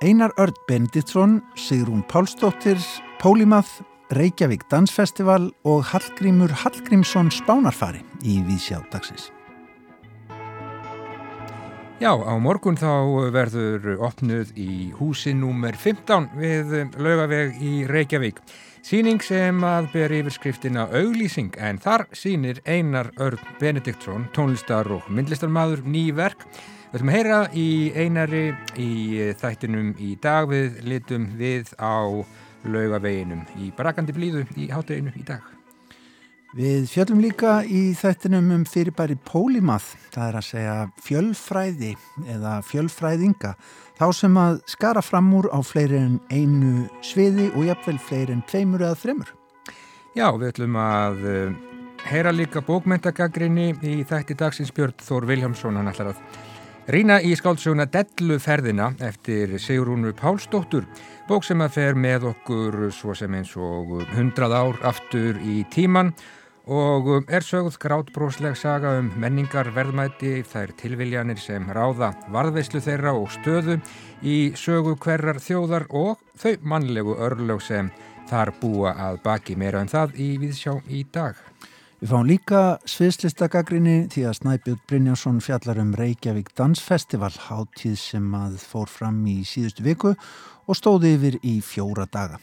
Einar Örd Benediktsson, Sigrún Pálsdóttir, Pólimath, Reykjavík Dansfestival og Hallgrímur Hallgrímsson Spánarfari í Vísjá dagsins. Já, á morgun þá verður opnuð í húsi númer 15 við laugaveg í Reykjavík. Sýning sem að ber yfirskriftina auglýsing en þar sýnir Einar Örn Benediktsson, tónlistar og myndlistarmadur ný verk. Við ætlum að heyra í Einari í þættinum í dag við litum við á laugaveginum í brakandi blíðu í hátteginu í dag. Við fjöllum líka í þættinum um fyrirbæri Pólimath, það er að segja fjölfræði eða fjölfræðinga, þá sem að skara fram úr á fleiri en einu sviði og jafnvel fleiri en tveimur eða þremur. Já, við ætlum að uh, heyra líka bókmentagagrinni í þætti dagsins Björn Þór Viljámsson, hann ætlar að rýna í skáldsjóna Delluferðina eftir Sigrúnu Pálsdóttur, bók sem að fer með okkur svo sem eins og hundrað ár aftur í tíman og um, er sögð grátbrósleg saga um menningar verðmæti þær tilviljanir sem ráða varðveislu þeirra og stöðu í sögu hverjar þjóðar og þau mannlegu örlög sem þar búa að baki meira en það í viðsjá í dag. Við fáum líka sviðslistagagrinni því að Snæbjörn Brynjásson fjallar um Reykjavík Dansfestival hátíð sem að fór fram í síðustu viku og stóði yfir í fjóra daga.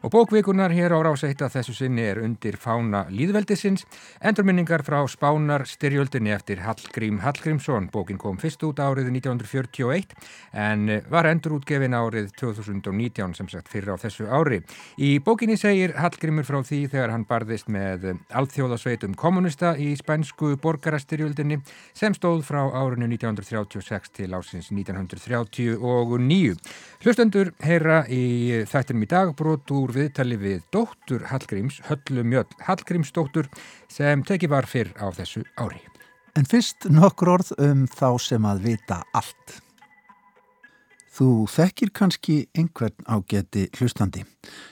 Og bókvikunar hér á rásætt að þessu sinni er undir fána líðveldisins, endurminningar frá spánar styrjöldinni eftir Hallgrím Hallgrímsson. Bókin kom fyrst út árið 1941 en var endurútgefin árið 2019 sem sagt fyrir á þessu ári. Í bókinni segir Hallgrímur frá því þegar hann barðist með alþjóðasveitum kommunista í spænsku borgarastyrjöldinni sem stóð frá árinu 1936 til ásins 1939. Hlustendur heyra í þættinum í dag brot úr úr viðtali við dóttur Hallgríms, Höllu Mjöll Hallgrímsdóttur sem tekið var fyrr á þessu ári. En fyrst nokkur orð um þá sem að vita allt. Þú þekkir kannski einhvern ágeti hlustandi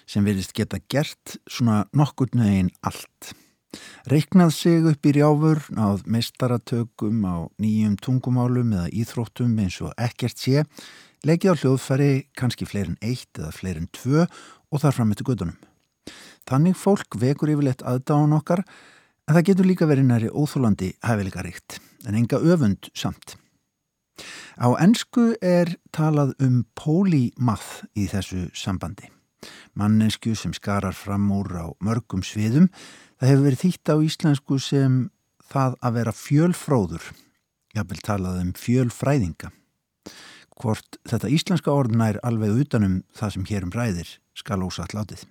sem verist geta gert svona nokkur nögin allt. Reiknað sig upp í rjáfur, náð meistaratökum á nýjum tungumálum eða íþróttum eins og ekkert sé, leikið á hljóðfæri kannski fleirin eitt eða fleirin tvö og þar fram eftir guðunum. Þannig fólk vekur yfirleitt aðdáðan okkar en það getur líka verið næri óþúlandi hæfileika ríkt en enga öfund samt. Á ennsku er talað um polymath í þessu sambandi. Mannesku sem skarar fram úr á mörgum sviðum. Það hefur verið þýtt á íslensku sem það að vera fjölfróður. Ég haf vel talað um fjölfræðinga. Hvort þetta íslenska orðna er alveg utanum það sem hérum ræðir skal ósatt látið.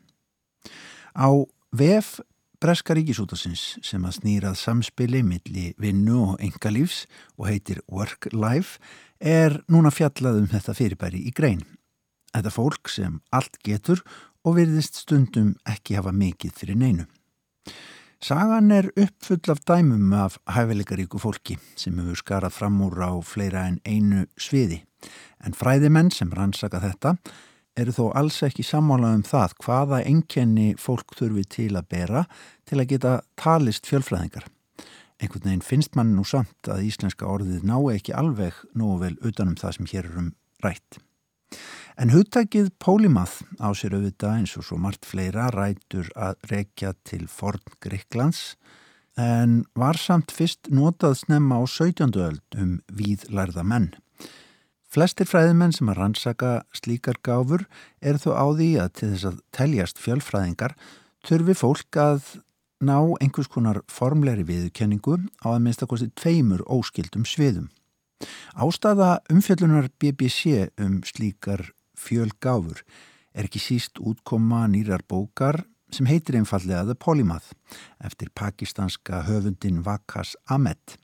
Á VF Breska ríkisútasins sem að snýrað samspili milli vinnu og engalífs og heitir Work Life er núna fjallað um þetta fyrirbæri í grein. Þetta fólk sem allt getur og virðist stundum ekki hafa mikið fyrir neinu. Sagan er uppfull af dæmum af hæfileikaríku fólki sem hefur skarað fram úr á fleira en einu sviði en fræðimenn sem rannsaka þetta eru þó alls ekki sammálað um það hvaða enkenni fólk þurfi til að bera til að geta talist fjölfræðingar. Einhvern veginn finnst mann nú samt að íslenska orðið ná ekki alveg nógu vel utanum það sem hér er um rætt. En hugtækið Pólimath á sér auðvitað eins og svo margt fleira rætur að rekja til forn Greiklands en var samt fyrst notað snemma á 17. öld um víðlærða menn. Flestir fræðimenn sem að rannsaka slíkar gáfur er þó á því að til þess að teljast fjölfræðingar þurfi fólk að ná einhvers konar formleiri viðkenningu á að minnstakosti tveimur óskildum sviðum. Ástafa umfjöllunar BBC um slíkar fjölgáfur er ekki síst útkoma nýrar bókar sem heitir einfallega The Polymath eftir pakistanska höfundin Vakas Ahmed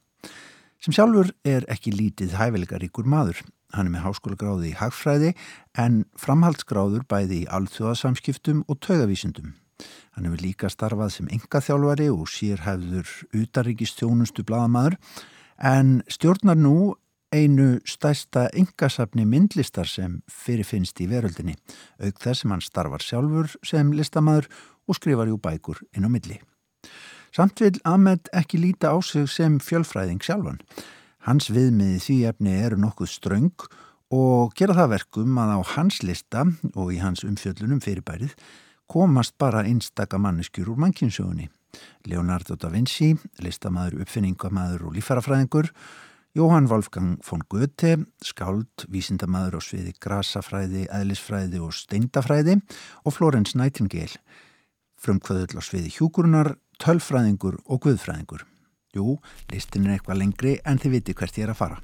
sem sjálfur er ekki lítið hæfileikaríkur maður Hann er með háskóla gráði í hagfræði en framhaldsgráður bæði í alþjóðasamskiptum og taugavísindum. Hann hefur líka starfað sem engaþjálfari og sérhæfður utaríkistjónustu bladamadur en stjórnar nú einu stæsta engasafni myndlistar sem fyrirfinnst í veröldinni, auk þess sem hann starfar sjálfur sem listamadur og skrifar jú bækur inn á milli. Samt vil Ahmed ekki líta á sig sem fjölfræðing sjálfan. Hans viðmiði því efni eru nokkuð ströng og gera það verkum að á hans lista og í hans umfjöllunum fyrirbærið komast bara einstaka manneskjur úr mannkynsögunni. Leonardo da Vinci, listamæður, uppfinningamæður og lífarafræðingur, Jóhann Wolfgang von Goethe, skáld, vísindamæður á sviði grasafræði, eðlisfræði og steindafræði og Florence Nightingale, frumkvöðull á sviði hjúkurunar, tölfræðingur og guðfræðingur. Jú, listin er eitthvað lengri en þið viti hvert ég er að fara.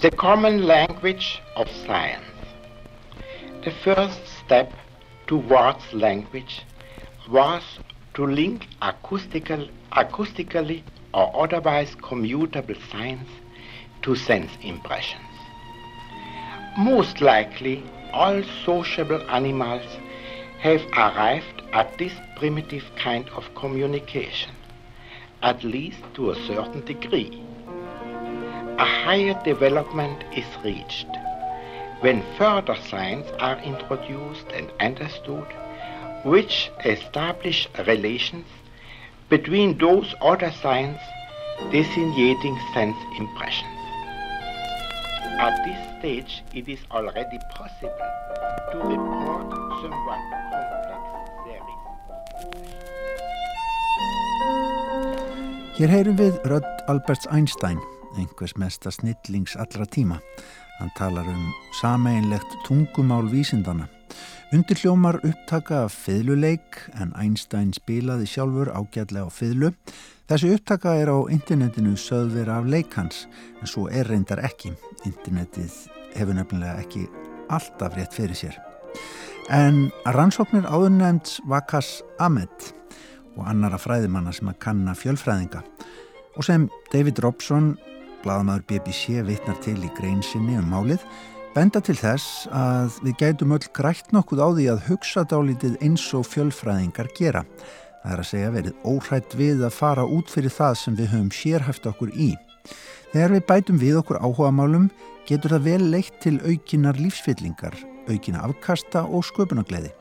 The common language of science. The first step towards language was to link acoustical, acoustically or otherwise commutable signs to sense impressions. Most likely, all sociable animals have arrived at this primitive kind of communication, at least to a certain degree. A higher development is reached when further signs are introduced and understood which establish relations between those other signs designating sense impressions. At this stage, it is already possible to report somewhat complex theories. Hér heyrum við rödd Alberts Einstein, einhvers mesta snillings allra tíma. Hann talar um sameinlegt tungumál vísindana. Undir hljómar upptaka af fiðluleik en Einstein spilaði sjálfur ágætlega á fiðlu. Þessi upptaka er á internetinu sögðver af leikans en svo er reyndar ekki. Internetið hefur nefnilega ekki alltaf rétt fyrir sér. En rannsóknir áðurnemnds Vakas Ahmed og annara fræðimanna sem að kanna fjölfræðinga og sem David Robson Blaðamaður BBC vittnar til í greinsinni um málið, benda til þess að við gætum öll grætt nokkuð á því að hugsa dálítið eins og fjölfræðingar gera. Það er að segja verið óhrætt við að fara út fyrir það sem við höfum sérhæft okkur í. Þegar við bætum við okkur áhuga málum getur það vel leitt til aukinar lífsfyllingar, aukina afkasta og sköpunagleiði.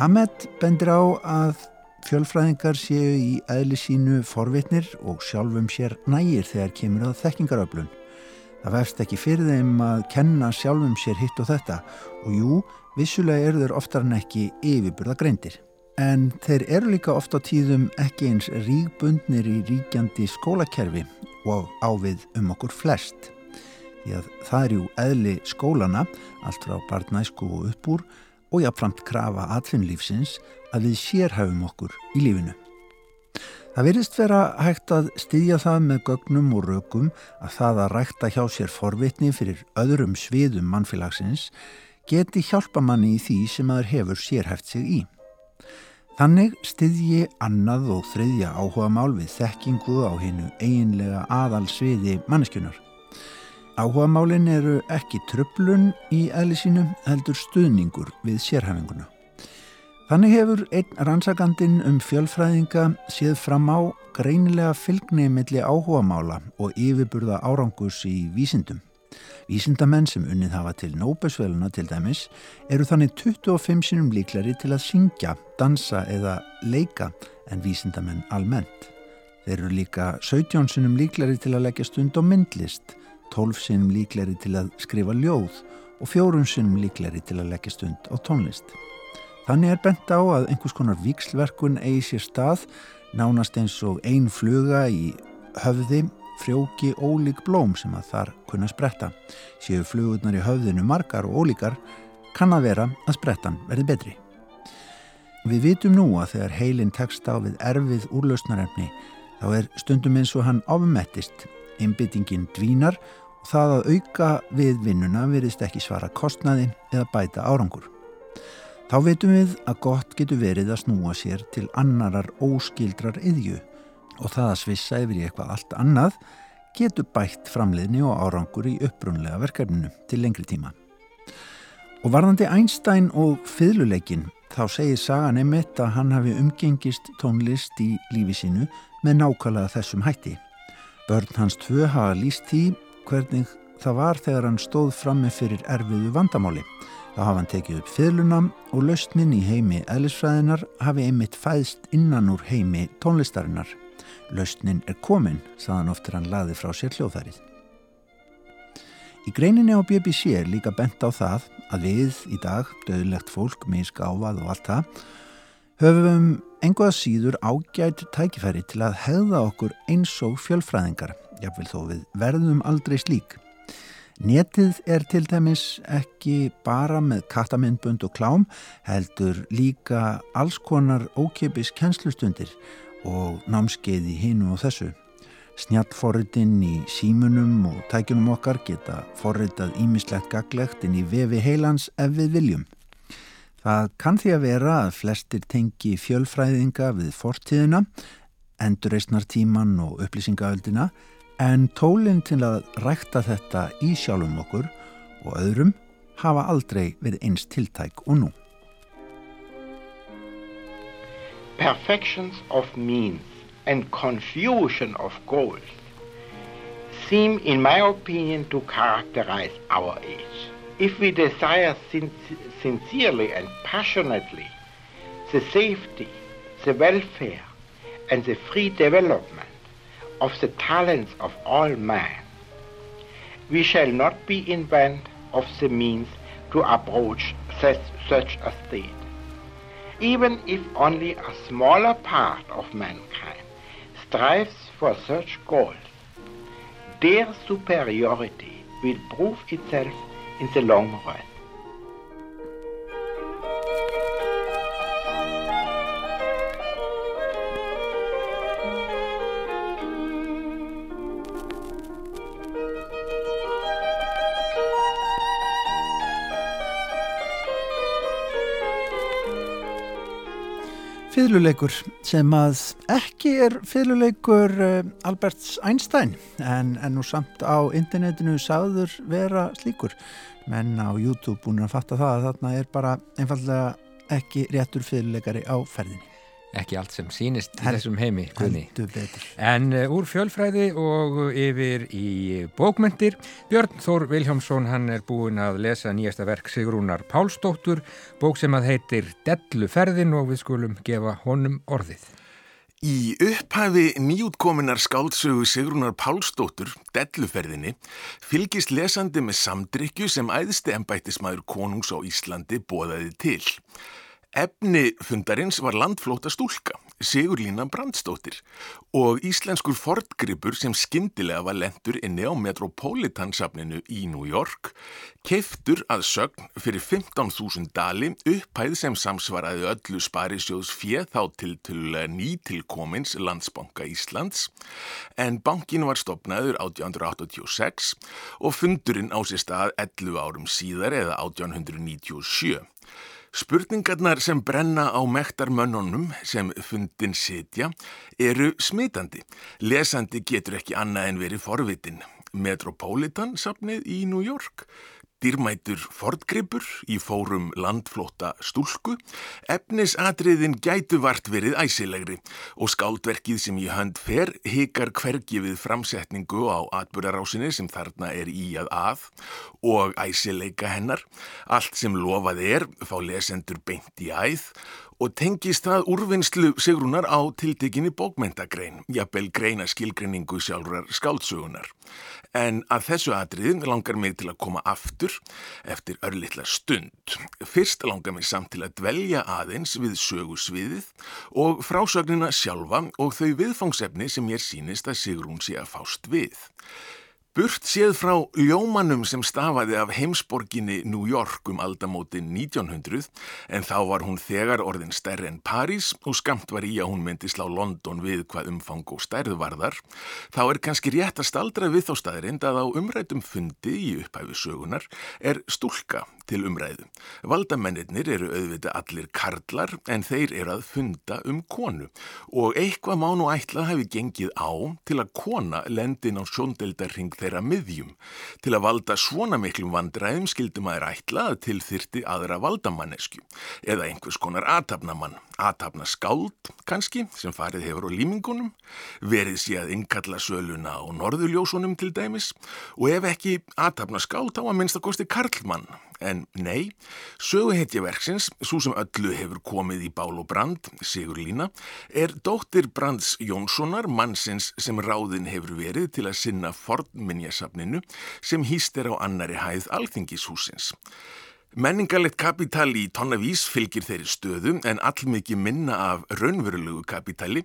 Ahmed bendir á að Fjölfræðingar séu í eðli sínu forvitnir og sjálfum sér nægir þegar kemur það þekkingaröflun. Það verðst ekki fyrir þeim að kenna sjálfum sér hitt og þetta og jú, vissulega eru þeir oftar en ekki yfirburða greindir. En þeir eru líka ofta tíðum ekki eins ríkbundnir í ríkjandi skólakerfi og ávið um okkur flest. Því að það er jú eðli skólana, allt frá barnæsku og uppbúr og jáfnframt krafa atvinnlífsins að við sérhæfum okkur í lífinu. Það verðist vera hægt að styðja það með gögnum og rökum að það að rækta hjá sér forvitni fyrir öðrum sviðum mannfélagsins geti hjálpa manni í því sem aður hefur sérhæft sig í. Þannig styðji annað og þriðja áhuga mál við þekkingu á hennu eiginlega aðal sviði manneskjunar. Áhuga málin eru ekki tröflun í eðli sínum heldur stuðningur við sérhæfinguna. Þannig hefur einn rannsakandin um fjölfræðinga séð fram á greinilega fylgni milli áhugamála og yfirburða árangus í vísindum. Vísindamenn sem unnið hafa til nóbesveluna til dæmis eru þannig 25 sinum líklari til að syngja, dansa eða leika en vísindamenn almennt. Þeir eru líka 17 sinum líklari til að leggja stund á myndlist, 12 sinum líklari til að skrifa ljóð og 4 sinum líklari til að leggja stund á tónlist. Þannig er bent á að einhvers konar vikslverkun eigi sér stað, nánast eins og ein fluga í höfði, frjóki ólík blóm sem að þar kunna spretta. Séu flugurnar í höfðinu margar og ólíkar, kann að vera að sprettan verði betri. Við vitum nú að þegar heilin tekst á við erfið úrlausnarefni, þá er stundum eins og hann ofmettist, einbyttingin dvínar það að auka við vinnuna virðist ekki svara kostnaði eða bæta árangur. Þá veitum við að gott getur verið að snúa sér til annarar óskildrar yðju og það að svissa yfir í eitthvað allt annað getur bætt framleiðni og árangur í upprunlega verkefninu til lengri tíma. Og varðandi Einstein og fyrluleikin þá segir sagan einmitt að hann hafi umgengist tónlist í lífi sínu með nákvæmlega þessum hætti. Börn hans tvö hafa líst því hvernig það var þegar hann stóð frammi fyrir erfiðu vandamáli. Þá hafa hann tekið upp fyrluna og lausnin í heimi eðlisfræðinar hafi einmitt fæðst innan úr heimi tónlistarinnar. Lausnin er komin, saðan oftir hann laði frá sér hljóðfærið. Í greininni á BBC er líka bent á það að við í dag, döðlegt fólk, miskáfað og allt það, höfum engoða síður ágætt tækifæri til að hefða okkur eins og fjölfræðingar, jáfnvel þó við verðum aldrei slík. Netið er til dæmis ekki bara með kattamindbund og klám, heldur líka alls konar ókipis kennslustundir og námskeið í hinu og þessu. Snjallforritinn í símunum og tækjunum okkar geta forritað ímislegt gaglegt inn í vefi heilans ef við viljum. Það kann því að vera að flestir tengi fjölfræðinga við fortíðina, endurreysnartíman og upplýsingaöldina en tólinn til að rækta þetta í sjálfum okkur og öðrum hafa aldrei verið eins tiltæk og nú. Perfections of means and confusion of goals seem, in my opinion, to characterize our age. If we desire sin sincerely and passionately the safety, the welfare, and the free development of the talents of all men, we shall not be in want of the means to approach such, such a state. Even if only a smaller part of mankind strives for such goals, their superiority will prove itself in the long run. Fyðluleikur sem að ekki er fyðluleikur uh, Alberts Einstein en, en nú samt á internetinu sagður vera slíkur menn á YouTube búin að fatta það að þarna er bara einfallega ekki réttur fyðluleikari á ferðinni. Ekki allt sem sínist í þessum heimi. En uh, úr fjölfræði og yfir í bókmyndir. Björn Þór Viljámsson, hann er búin að lesa nýjasta verk Sigrúnar Pálsdóttur, bók sem að heitir Delluferðin og við skulum gefa honum orðið. Í upphæfi nýjútkominar skáldsögu Sigrúnar Pálsdóttur, Delluferðinni, fylgist lesandi með samdrykju sem æðsti ennbættismæður konungs á Íslandi bóðaði til. Efni fundarins var landflóta stúlka, Sigurlína Brandstóttir og íslenskur fortgripur sem skindilega var lendur inni á Metropolitansafninu í New York, keiftur að sögn fyrir 15.000 dali upphæð sem samsvaraði öllu sparisjóðs fjeð þá til til nýtilkomins landsbanka Íslands en bankin var stopnaður 1886 og fundurinn á sér stað 11 árum síðar eða 1897. Spurningarnar sem brenna á mektarmönnunum sem fundin sitja eru smitandi. Lesandi getur ekki annað en verið forvitin. Metropolitan sapnið í New York, dýrmætur fordgripur í fórum landflóta stúlku, efnisatriðin gætu vart verið æsilegri og skáldverkið sem í hönd fer hikar hvergi við framsetningu á atbúrarásinni sem þarna er í að að og æsileika hennar, allt sem lofað er fá lesendur beint í æð og tengist það úrvinnslu sigrunar á tiltekinni bókmentagrein, jafnvel greina skilgreiningu sjálfrar skáldsögunar. En að þessu atriðin langar mig til að koma aftur eftir örlittla stund. Fyrst langar mig samt til að dvelja aðeins við sögusviðið og frásögnina sjálfa og þau viðfangsefni sem ég sínist að Sigrún sé að fást við. Burt séð frá ljómanum sem stafaði af heimsborginni New York um aldamótin 1900 en þá var hún þegar orðin stærri en París og skamt var í að hún myndi slá London við hvað umfang og stærð varðar, þá er kannski rétt að staldra við þá staðrind að á umrætum fundi í upphæfi sögunar er stúlka til umræðu. Valdamennir eru auðvitað allir karlar en þeir eru að funda um konu og eitthvað má nú ætla hafi gengið á til að kona lendin á sjóndeldarring þeirra miðjum. Til að valda svona miklum vandræðum skildi maður ætla að til þyrti aðra valdamannesku eða einhvers konar aðtapnamann, aðtapna skáld kannski sem farið hefur á límingunum, verið sé að innkalla söluna á norðuljósunum til dæmis og ef ekki aðtapna skáld þá að minnst að kosti Karlmann En nei, söguhetjaverksins, svo sem öllu hefur komið í bál og brand, Sigur Lína, er dóttir Brands Jónssonar, mannsins sem ráðin hefur verið til að sinna fornminjasafninu sem hýst er á annari hæð alþingishúsins. Menningarlegt kapital í tonnavís fylgir þeirri stöðu en allmikið minna af raunverulegu kapitali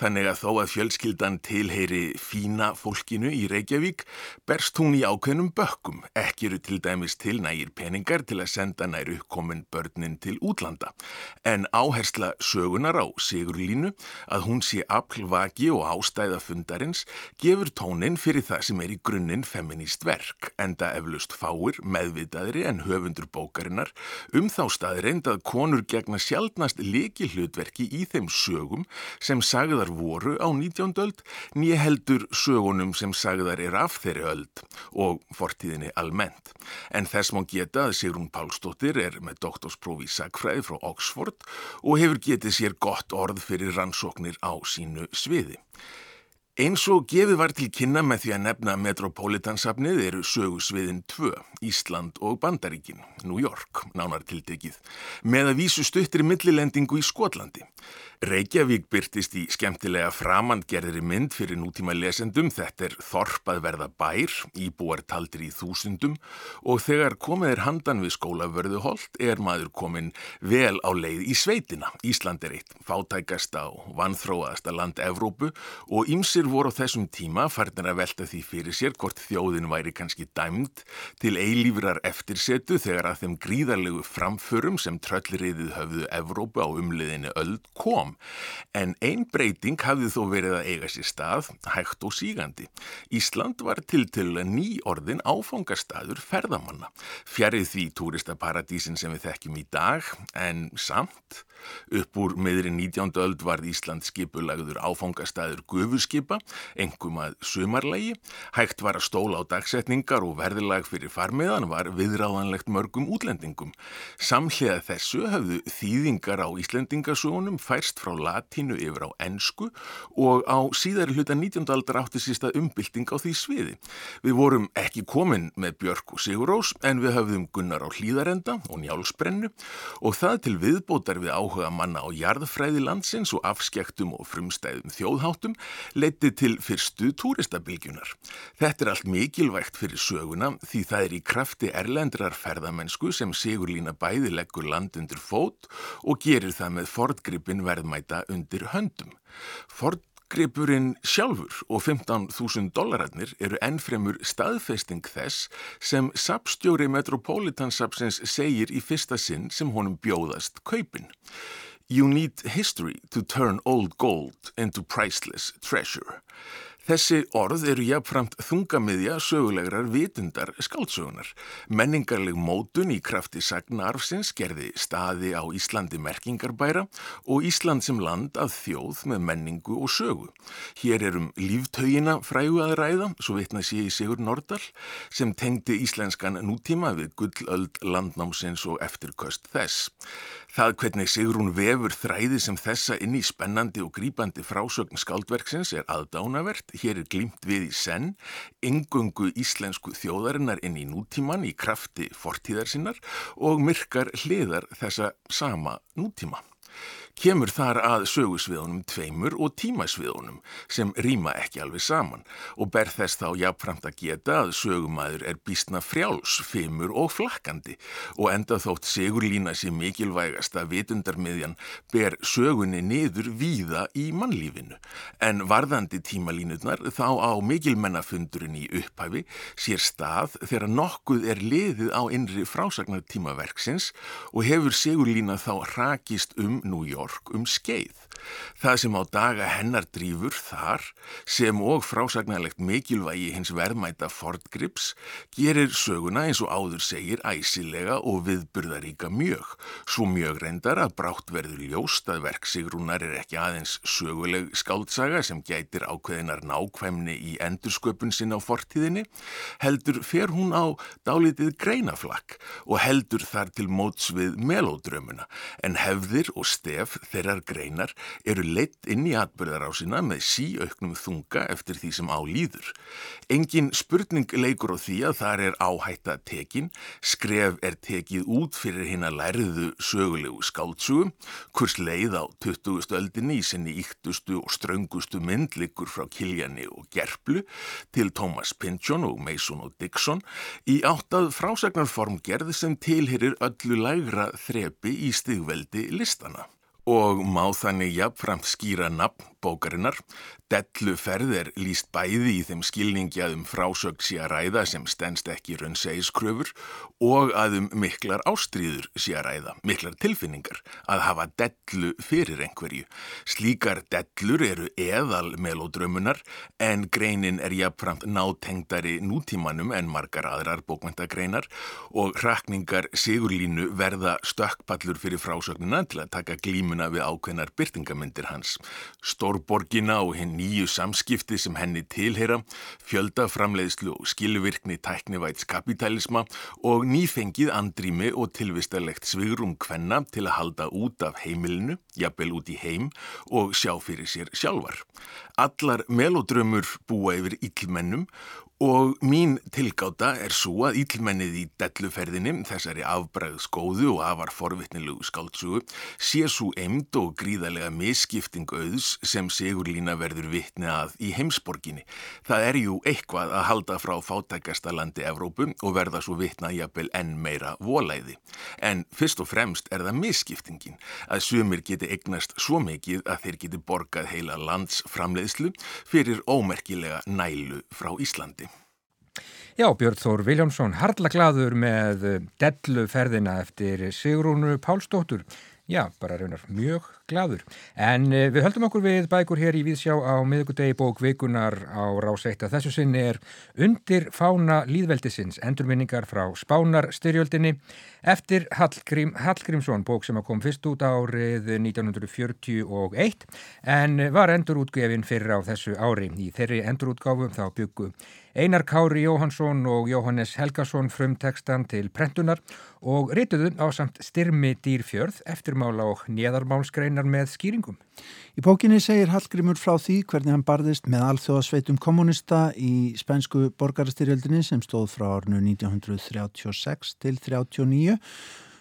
þannig að þó að fjölskyldan tilheyri fína fólkinu í Reykjavík berst hún í ákveðnum bökkum. Ekki eru til dæmis til nægir peningar til að senda næru komin börnin til útlanda. En áhersla sögunar á Sigurlínu að hún sé aflvaki og ástæða fundarins gefur tónin fyrir það sem er í grunninn feminist verk enda eflust fáir meðvitaðri en höfundur bók bókarinnar um þá staðreind að konur gegna sjálfnast leki hlutverki í þeim sögum sem sagðar voru á 19. öld nýja heldur sögunum sem sagðar er af þeirri öld og fortíðinni almennt. En þess má geta að Sigrun Pálsdóttir er með doktorsprófi sagfræði frá Oxford og hefur getið sér gott orð fyrir rannsóknir á sínu sviði. Eins og gefið var til kynna með því að nefna Metropolitansafnið eru sögusviðin 2, Ísland og Bandaríkin, New York, nánar tildegið, með að vísu stuttir millilendingu í Skotlandi. Reykjavík byrtist í skemmtilega framandgerðri mynd fyrir nútíma lesendum, þetta er þorpað verða bær, íbúar taldir í þúsundum. Og þegar komið er handan við skólavörðuholt er maður komin vel á leið í sveitina. Ísland er eitt fátækasta og vanþróaðasta land Evrópu og ymsir voru á þessum tíma farnir að velta því fyrir sér hvort þjóðin væri kannski dæmd til eilífrar eftirsetu þegar að þeim gríðarlegu framförum sem tröllriðið höfðu Evrópu á umliðinu öld kom fram. En einn breyting hafði þó verið að eiga sér stað, hægt og sígandi. Ísland var til til ný orðin áfangastadur ferðamanna. Fjarið því túristaparadísin sem við þekkjum í dag, en samt Upp úr meðri 19. öld varð Ísland skipulagður áfangastæður gufurskipa, engum að sumarlegi, hægt var að stóla á dagsetningar og verðilag fyrir farmiðan var viðráðanlegt mörgum útlendingum. Samhliða þessu hafðu þýðingar á Íslendingasónum færst frá latínu yfir á ennsku og á síðari hluta 19. aldar átti sísta umbylting á því sviði. Við vorum ekki komin með Björk og Sigurós en við hafðum Gunnar á hlýðarenda og njálsbrennu og það til viðbótar við áhuga manna á jarðfræði landsins og afskektum og frumstæðum þjóðháttum leiti til fyrstu túristabilgjunar. Þetta er allt mikilvægt fyrir söguna því það er í krafti erlendrar ferðamennsku sem Sigurlína bæði leggur land undir fót og gerir það með fordgripin verðmæta undir höndum. Ford Gripurinn sjálfur og 15.000 dólararnir eru ennfremur staðfesting þess sem sapstjóri Metropolitansapsins segir í fyrsta sinn sem honum bjóðast kaupin. You need history to turn old gold into priceless treasure. Þessi orð eru jafnframt þungamiðja sögulegrar vitundar skáldsögunar. Menningarleg mótun í krafti sagnarfsins gerði staði á Íslandi merkingarbæra og Ísland sem land að þjóð með menningu og sögu. Hér erum líftaugina frægu að ræða, svo vitna sé í Sigur Nordal, sem tengdi íslenskan nútíma við gullöld landnámsins og eftirköst þess. Það hvernig Sigrún vefur þræði sem þessa inn í spennandi og grípandi frásögn skáldverksins er aðdánavert. Hér er glimt við í senn, engungu íslensku þjóðarinnar inn í nútíman í krafti fortíðar sinnar og myrkar hliðar þessa sama nútíma kemur þar að sögusviðunum tveimur og tímasviðunum sem rýma ekki alveg saman og ber þess þá jafnframt að geta að sögumæður er býstna frjáls, femur og flakkandi og enda þótt segurlína sem mikilvægasta vitundarmiðjan ber sögunni niður víða í mannlífinu. En varðandi tímalínutnar þá á mikilmennafundurinn í upphæfi sér stað þegar nokkuð er liðið á innri frásagnartímaverksins og hefur segurlína þá rakist um New York York um skeið. Það sem á daga hennar drífur þar, sem og frásagnarlegt mikilvægi hins verðmæta Fordgrips, gerir söguna eins og áður segir æsilega og viðburðaríka mjög. Svo mjög reyndar að brátt verður ljóst að verk Sigrúnar er ekki aðeins söguleg skaldsaga sem gætir ákveðinar nákvæmni í endursköpun sinn á fortíðinni, heldur fer hún á dálitið greinaflakk og heldur þar til móts við melódrömmuna, en hefðir og stef þeirrar greinar eru leitt inn í atbyrðarásina með síauknum þunga eftir því sem á líður. Engin spurning leikur á því að þar er áhætta tekin, skref er tekið út fyrir hinn að lærðu sögulegu skáltsugum, hvers leið á 20. öldinni í sinni yktustu og ströngustu myndlikur frá Kiljani og Gerplu til Thomas Pynchon og Mason og Dixon í áttað frásagnarform gerð sem tilherir öllu lægra þrepi í stigveldi listana og má þannig jafnframt skýra nafn bókarinnar. Delluferð er líst bæði í þeim skilningi að um frásögn sé að ræða sem stennst ekki raunsegiskröfur og að um miklar ástríður sé að ræða, miklar tilfinningar, að hafa dellu fyrir einhverju. Slíkar dellur eru eðal melodrömmunar en greinin er jafnframt nátengdari nútímanum en margar aðrar bókmyndagreinar og hrakningar sigurlínu verða stökkpallur fyrir frásögnuna til að taka glímuna við ákveðnar byrtingamindir hans. Stórborgina og hinn nýju samskipti sem henni tilheyra, fjöldaframleiðslu og skilvirkni tæknivæts kapitalisma og nýfengið andrými og tilvistarlegt svigrum kvenna til að halda út af heimilinu, jafnvel út í heim og sjá fyrir sér sjálfar. Allar melodrömmur búa yfir yllmennum Og mín tilgáta er svo að ílmennið í delluferðinni, þessari afbræðskóðu og afar forvittnilegu skáltsugu, sé svo emd og gríðarlega misskipting auðs sem Sigurlína verður vittni að í heimsborginni. Það er jú eitthvað að halda frá fátækasta landi Evrópu og verða svo vittna jafnvel enn meira volæði. En fyrst og fremst er það misskiptingin að sumir geti egnast svo mikið að þeir geti borgað heila landsframleiðslu fyrir ómerkilega nælu frá Íslandi. Já, Björn Þór Viljámsson, hardla gladur með delluferðina eftir Sigrúnu Pálsdóttur. Já, bara raunar mjög gladur. En uh, við höldum okkur við bækur hér í Víðsjá á miðugudegi bók vikunar á ráseitt að þessu sinni er undir fána líðveldisins, endurminningar frá Spánar styrjöldinni eftir Hallgrím, Hallgrímsson, bók sem kom fyrst út árið 1941 en var endurútgefin fyrir á þessu ári. Í þeirri endurútgáfum þá byggu Einar Kári Jóhansson og Jóhannes Helgason frumtekstan til prentunar og rituðu á samt styrmi dýrfjörð eftirmála og nýðarmálskreinar með skýringum. Í bókinni segir Hallgrímur frá því hvernig hann barðist með alþjóðasveitum kommunista í spænsku borgarstyrjöldinni sem stóð frá árnu 1936 til 1939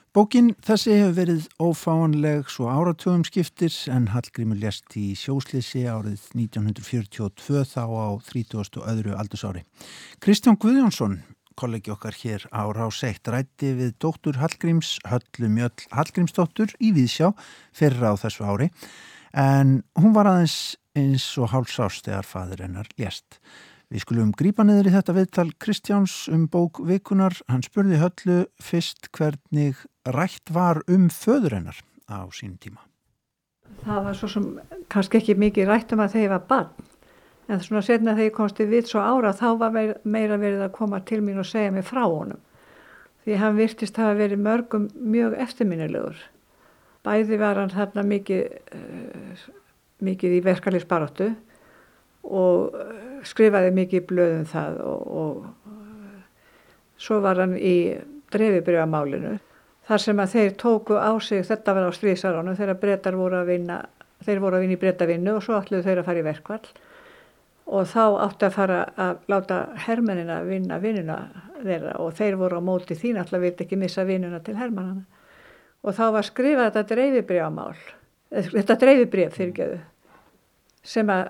Bókin þessi hefur verið ófáanleg svo áratugum skiptir en Hallgrímur lest í sjóslisi árið 1942 þá á 30. öðru aldursári. Kristján Guðjónsson, kollegi okkar hér á Ráseitt, rætti við dóttur Hallgríms, Höllu Mjöll Hallgrímsdóttur í Víðsjá fyrir á þessu ári en hún var aðeins eins og hálsást þegar fadur hennar lest. Við skulum grípa niður í þetta viðtal Kristjáns um bók vikunar. Hann spurði höllu fyrst hvernig rætt var um föður hennar á sín tíma. Það var svo sem kannski ekki mikið rætt um að þeir var barn. En svona setna þegar ég komst í vitt svo ára þá var meira verið að koma til mín og segja mig frá honum. Því hann virtist að hafa verið mörgum mjög eftirminnilegur. Bæði var hann þarna mikið, uh, mikið í verkefliðsbaróttu og skrifaði mikið blöðum það og, og svo var hann í drefibrjöfamálinu þar sem að þeir tóku á sig, þetta var á stríðsarónu þegar breytar voru að vinna þeir voru að vinna í breytavinnu og svo ætluðu þeir að fara í verkvall og þá átti að fara að láta hermennina vinna vinnuna þeirra og þeir voru á móti þín alltaf vildi ekki missa vinnuna til hermannana og þá var skrifað þetta dreifibrjöfamál þetta dreifibrjöf fyrirgeðu sem að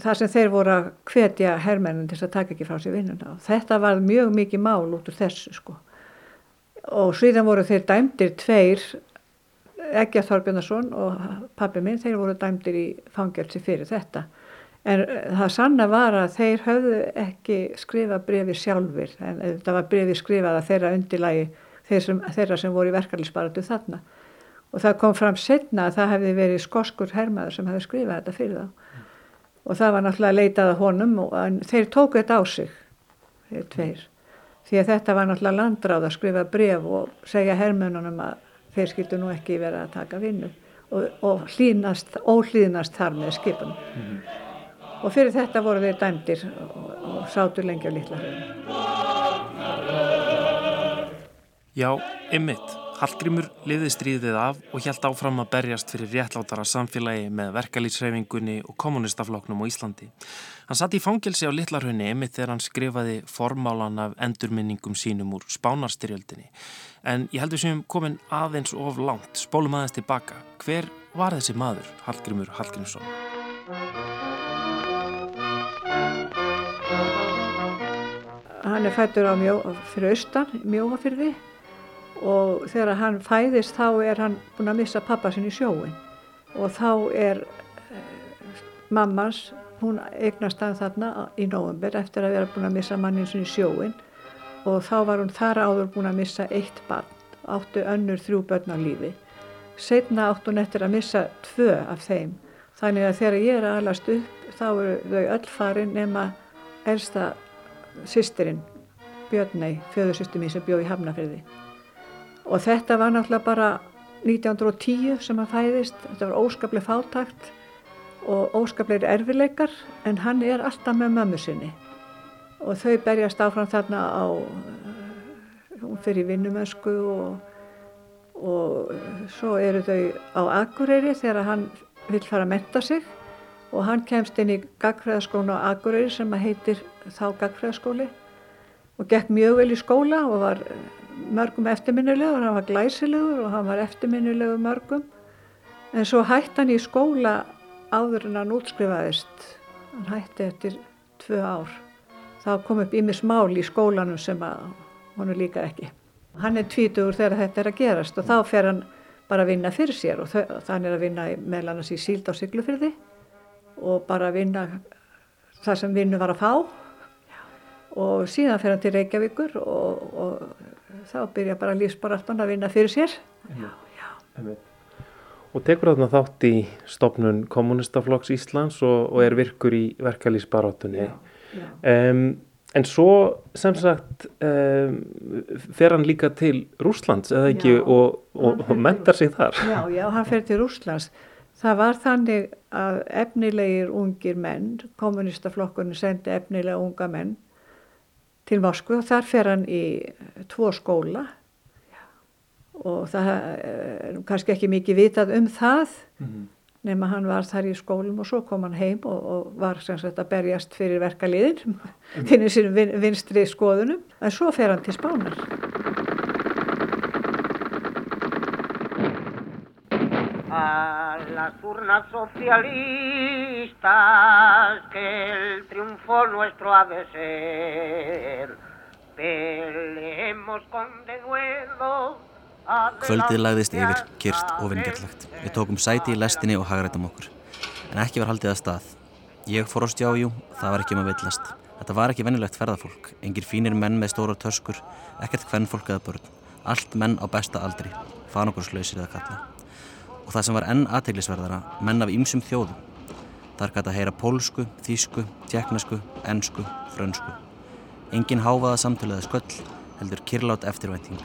það sem þeir voru að hvetja herrmennin til að taka ekki frá sér vinnuna. Og þetta var mjög mikið mál út úr þessu sko og síðan voru þeir dæmdir tveir Egger Þorbjörnarsson og pappi minn þeir voru dæmdir í fangelsi fyrir þetta. En það sanna var að þeir höfðu ekki skrifað brefi sjálfur en þetta var brefi skrifað að þeirra undirlægi þeir sem, þeirra sem voru í verkefnisbaratu þarna. Og það kom fram setna að það hefði verið skoskur hermaður sem hefði skrifað þetta fyrir þá. Og það var náttúrulega leitað að honum og þeir tóku þetta á sig þeir tveir því að þetta var náttúrulega landráð að skrifa bref og segja hermönunum að þeir skildu nú ekki vera að taka vinnu og, og hlýnast, óhlýnast þar með skipunum mm -hmm. og fyrir þetta voru þeir dæmdir og, og sátur lengi á litla höfum Já, ymmit. Hallgrímur liði stríðið af og hjælt áfram að berjast fyrir réttlátara samfélagi með verkalýtsreifingunni og kommunistafloknum á Íslandi. Hann satt í fangelsi á Littlarhunni ymmit þegar hann skrifaði formálan af endurminningum sínum úr spánarstyrjöldinni. En ég heldur sem komin aðeins of langt, spólum aðeins tilbaka. Hver var þessi maður, Hallgrímur Hallgrímsson? Hann er fættur á mjó, fyrir austan, mjóafyrði og þegar hann fæðist þá er hann búin að missa pappa sinni í sjóin og þá er eh, mammans, hún eignast hann þarna í nógumber eftir að vera búin að missa mannin sinni í sjóin og þá var hún þar áður búin að missa eitt barn, áttu önnur þrjú börn á lífi. Setna áttu hún eftir að missa tvö af þeim. Þannig að þegar ég er að alast upp þá eru þau öll farin nema elsta sýsterinn Björnei, fjöðursýstu mín sem bjó í Hafnafjörði og þetta var náttúrulega bara 1910 sem hann fæðist. Þetta var óskaplega fátakt og óskaplega erfileikar en hann er alltaf með mömmu sinni. Og þau berjast áfram þarna á hún fyrir vinnumösku og, og svo eru þau á Akureyri þegar hann vil fara að menta sig. Og hann kemst inn í gagfræðaskónu á Akureyri sem heitir þá gagfræðaskóli og gekk mjög vel í skóla og var mörgum eftirminnilegur, hann var glæsilegur og hann var eftirminnilegur mörgum. En svo hætti hann í skóla áður en hann útskrifaðist. Hann hætti eftir tvö ár. Þá kom upp ímis mál í skólanum sem að hann er líka ekki. Hann er tvítugur þegar þetta er að gerast og þá fer hann bara að vinna fyrir sér og þannig að vinna meðal annars í síld á syklufyrði og bara að vinna það sem vinnu var að fá. Og síðan fer hann til Reykjavíkur og, og þá byrja bara lífsbaráttan að vinna fyrir sér. Já, já. Og tekur þarna þátt í stopnun kommunistaflokks Íslands og, og er virkur í verkalýsbarátunni um, en svo sem sagt um, fer hann líka til Rúslands eða ekki og, og, og mentar sig þar? Já, já, hann fer til Rúslands Það var þannig að efnilegir ungir menn, kommunistaflokkunni sendi efnilega unga menn til Moskvu og þar fer hann í tvo skóla og það er kannski ekki mikið vitað um það mm -hmm. nema hann var þar í skólum og svo kom hann heim og, og var sem sagt að berjast fyrir verkaliðin mm -hmm. finnir sér vin, vinstri skoðunum en svo fer hann til Spánar a las urnas socialistas que triunfo nuestro ha de ser. Peleemos con denuedo Kvöldið lagðist yfir, kyrst og vingjarlagt. Við tókum sæti í lestinni og hagrættum okkur. En ekki var haldið að stað. Ég fór á stjájú, það var ekki um að villast. Þetta var ekki vennilegt ferðarfólk. Engir fínir menn með stóra töskur, ekkert hvennfólk eða börn. Allt menn á besta aldri. Fanokkurslausir eða kalla og það sem var enn aðteglisverðara menn af ýmsum þjóðum. Þar gæti að heyra pólsku, þýsku, tjekknesku, ennsku, frönsku. Engin háfaða samtöluða sköll heldur kirlátt eftirvænting.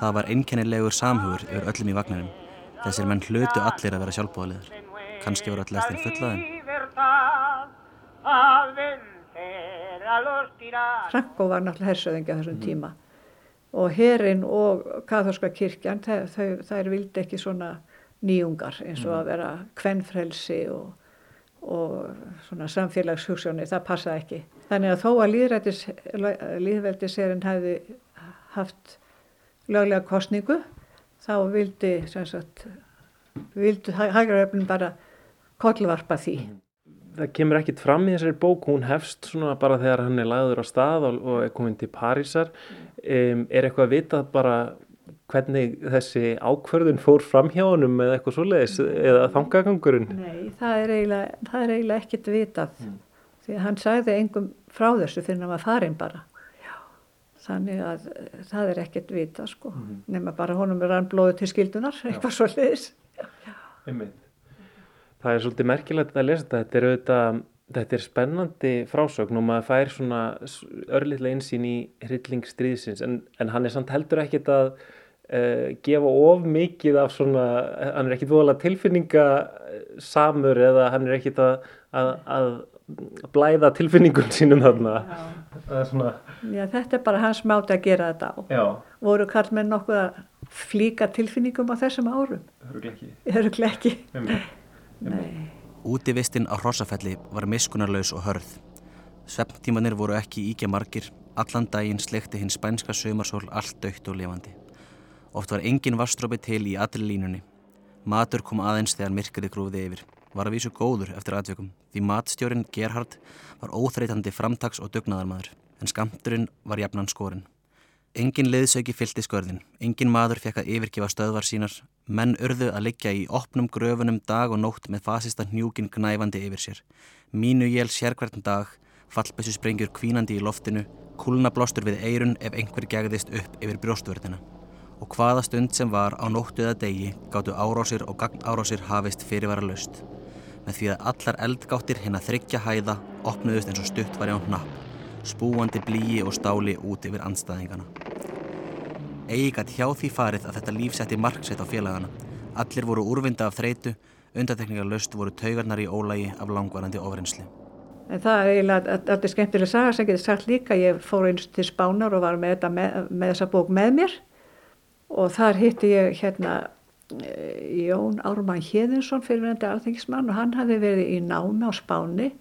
Það var einkennilegur samhugur yfir öllum í vagnarinn. Þessir menn hlutu allir að vera sjálfbóðaliðar. Kanski voru allir eftir fullaðin. Franko var náttúrulega hersöðingi á þessum tíma og herin og katholska kirkjan þær vildi ekki svona nýjungar eins og að mm. vera kvennfrelsi og, og svona samfélagshugssjóni, það passaði ekki. Þannig að þó að líðveldisserinn hefði haft löglega kostningu, þá vildi, vildi hægraröfnum bara kollvarpa því. Mm. Það kemur ekkit fram í þessari bók, hún hefst svona bara þegar hann er lagður á stað og, og er komin til Parísar. Um, er eitthvað að vitað bara hvernig þessi ákverðun fór fram hjá honum eða eitthvað svoleiðis eða þangagangurinn? Nei, það er eiginlega, það er eiginlega ekkert vitað mm. því að hann sagði engum frá þessu fyrir að var farin bara. Já. þannig að eh, það er ekkert vita sko mm. nema bara honum er hann blóðu til skildunar eitthvað svo leiðis Það er svolítið merkilegt að lesa þetta þetta er auðvitað Þetta er spennandi frásögn og maður fær svona örlittlega einsýn í hryllingsstríðsins en, en hann er samt heldur ekkit að uh, gefa of mikið af svona, hann er ekkit voðalega tilfinningasamur eða hann er ekkit að, að, að blæða tilfinningun sínum þarna. Svona... Já, þetta er bara hans máti að gera þetta á. Já. Voru Karl með nokkuð að flíka tilfinningum á þessum árum? Höruglega ekki. Útivistinn á Hrossafelli var miskunarlaus og hörð. Svefntímanir voru ekki íkja margir, allan daginn slekti hinn spænska sömarsól allt dögt og levandi. Oft var engin vastrópi til í allir línunni. Matur kom aðeins þegar myrkriði grúði yfir. Var að vísu góður eftir aðveikum, því matstjórin Gerhard var óþreytandi framtags- og dugnaðarmadur, en skamturinn var jafnan skorinn. Engin liðsauki fylgti skörðin, engin maður fekk að yfirgefa stöðvar sínar, menn urðu að liggja í opnum gröfunum dag og nótt með fasista hnjúkin gnæfandi yfir sér. Mínu jél sérkvært dag, fallbessu sprengjur kvínandi í loftinu, kúlnablástur við eirun ef einhver gegðist upp yfir brjóstvörðina. Og hvaða stund sem var á nóttu eða degi gáttu árásir og gagnárásir hafist fyrirvara löst. Með því að allar eldgáttir hinn að þryggja hæða opnuðust eins og stutt var í án napp spúandi blíi og stáli út yfir anstæðingana. Egi gæti hjá því farið að þetta líf setti marksett á félagana. Allir voru úrvinda af þreitu, undatekningar löst voru taugarnar í ólægi af langvarandi ofrinsli. En það er eiginlega alltaf skemmtileg saga sem getur sagt líka. Ég fór eins til Spánar og var með, með, með þessa bók með mér og þar hitti ég hérna eh, Jón Ármann Hjeðinsson fyrirvenandi alþengismann og hann hafi verið í námi á Spáni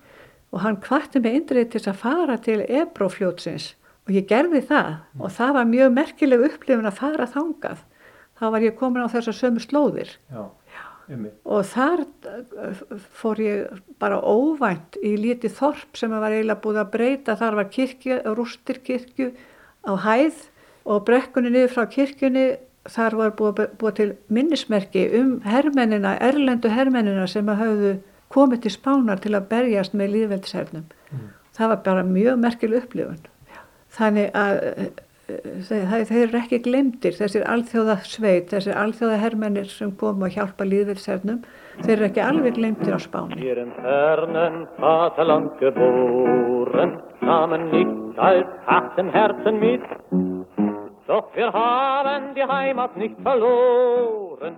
og hann kvarti mig indrið til að fara til Ebrófljótsins og ég gerði það mm. og það var mjög merkileg upplifun að fara þangað. Þá var ég komin á þessar sömu slóðir Já, og þar uh, fór ég bara óvænt í lítið þorp sem var eiginlega búið að breyta. Þar var kirkju, rústir kirkju á hæð og brekkunni niður frá kirkjunni þar var búið, búið til minnismerki um hermennina, erlendu hermennina sem hafðu komið til spánar til að berjast með líðveldishernum. Mm. Það var bara mjög merkileg upplifun. Þannig að þeir, þeir eru ekki glemdir, þessir alþjóða sveit, þessir alþjóða hermennir sem komu að hjálpa líðveldishernum, þeir eru ekki alveg glemdir á spáni. Hér en fernen Vaterland geboren, samen nicht als harten Herzen mit, doch wir haben die Heimat nicht verloren.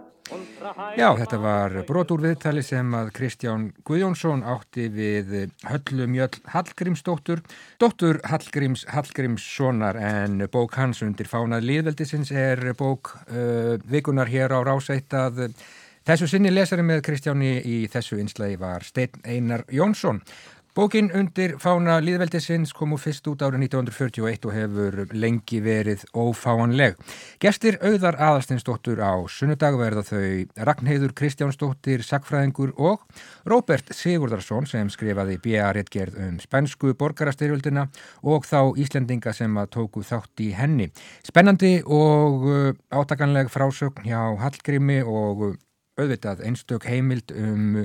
Já, þetta var brotur viðtali sem að Kristján Guðjónsson átti við Höllu Mjöll Hallgrímsdóttur, dóttur Hallgríms Hallgrímssonar en bók hans undir fánað liðveldisins er bók uh, vikunar hér á rásættað. Þessu sinni lesari með Kristjáni í þessu inslægi var Steinn Einar Jónsson Bókin undir fána líðveldisins kom úr fyrst út árið 1941 og hefur lengi verið ófáanleg. Gestir auðar aðalstinsdóttur á sunnudag verða þau Ragnheiður Kristjánsdóttir, Sackfræðingur og Róbert Sigurdarsson sem skrifaði B.A.R.gerð um spænsku borgarastyrjöldina og þá Íslendinga sem að tóku þátt í henni. Spennandi og uh, átakanleg frásögn hjá Hallgrími og auðvitað einstök heimild um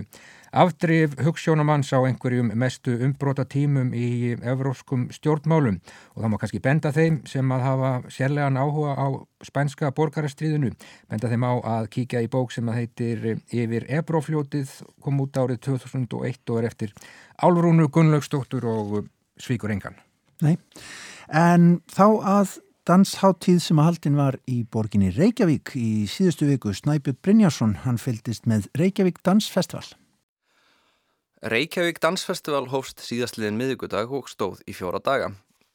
afdrif hugssjónamanns á einhverjum mestu umbróta tímum í evróskum stjórnmálum og það má kannski benda þeim sem að hafa sérlegan áhuga á spænska borgarastriðinu, benda þeim á að kíkja í bók sem að heitir Yfir Ebrófljótið, kom út árið 2001 og er eftir Álrúnu Gunnlaugstóttur og Svíkur Engan. Nei, en þá að dansháttíð sem að haldin var í borginni Reykjavík í síðustu viku Snæbjörn Brynjarsson, hann fylgist með Reykjavík Dansfestival. Reykjavík Dansfestival hófst síðastliðin miðugudag og stóð í fjóra daga.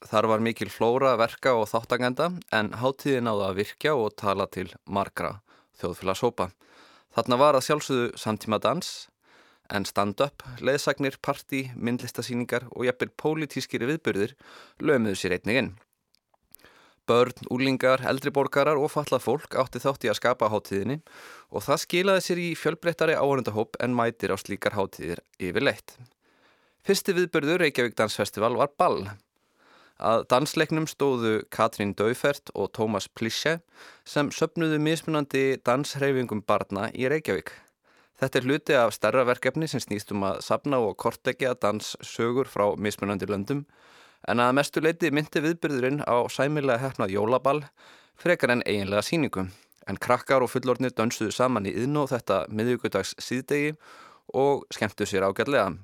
Þar var mikil flóra, verka og þáttagenda en háttíði náða að virkja og tala til margra þjóðfélagshópa. Þarna var að sjálfsögðu samtíma dans en stand-up, leðsagnir, parti, myndlistasýningar og jafnvel pólitískiri viðbyrðir lögmuðu sér einnig inn. Börn, úlingar, eldriborgarar og fallað fólk átti þátt í að skapa háttíðinni og það skilaði sér í fjölbreyttari áhörndahóp en mætir á slíkar háttíðir yfirleitt. Fyrsti viðbörður Reykjavík Dansfestival var ball. Að dansleiknum stóðu Katrín Daufert og Tómas Plische sem söpnuðu mismunandi danshreyfingum barna í Reykjavík. Þetta er hluti af stærra verkefni sem snýst um að sapna og kortleggja danssögur frá mismunandi löndum en að mestu leiti myndi viðbyrðurinn á sæmilega hefnað jólaball frekar en eiginlega síningum en krakkar og fullornir dönsuðu saman í yðn og þetta miðugudags síðdegi og skemmtu sér ágætlega.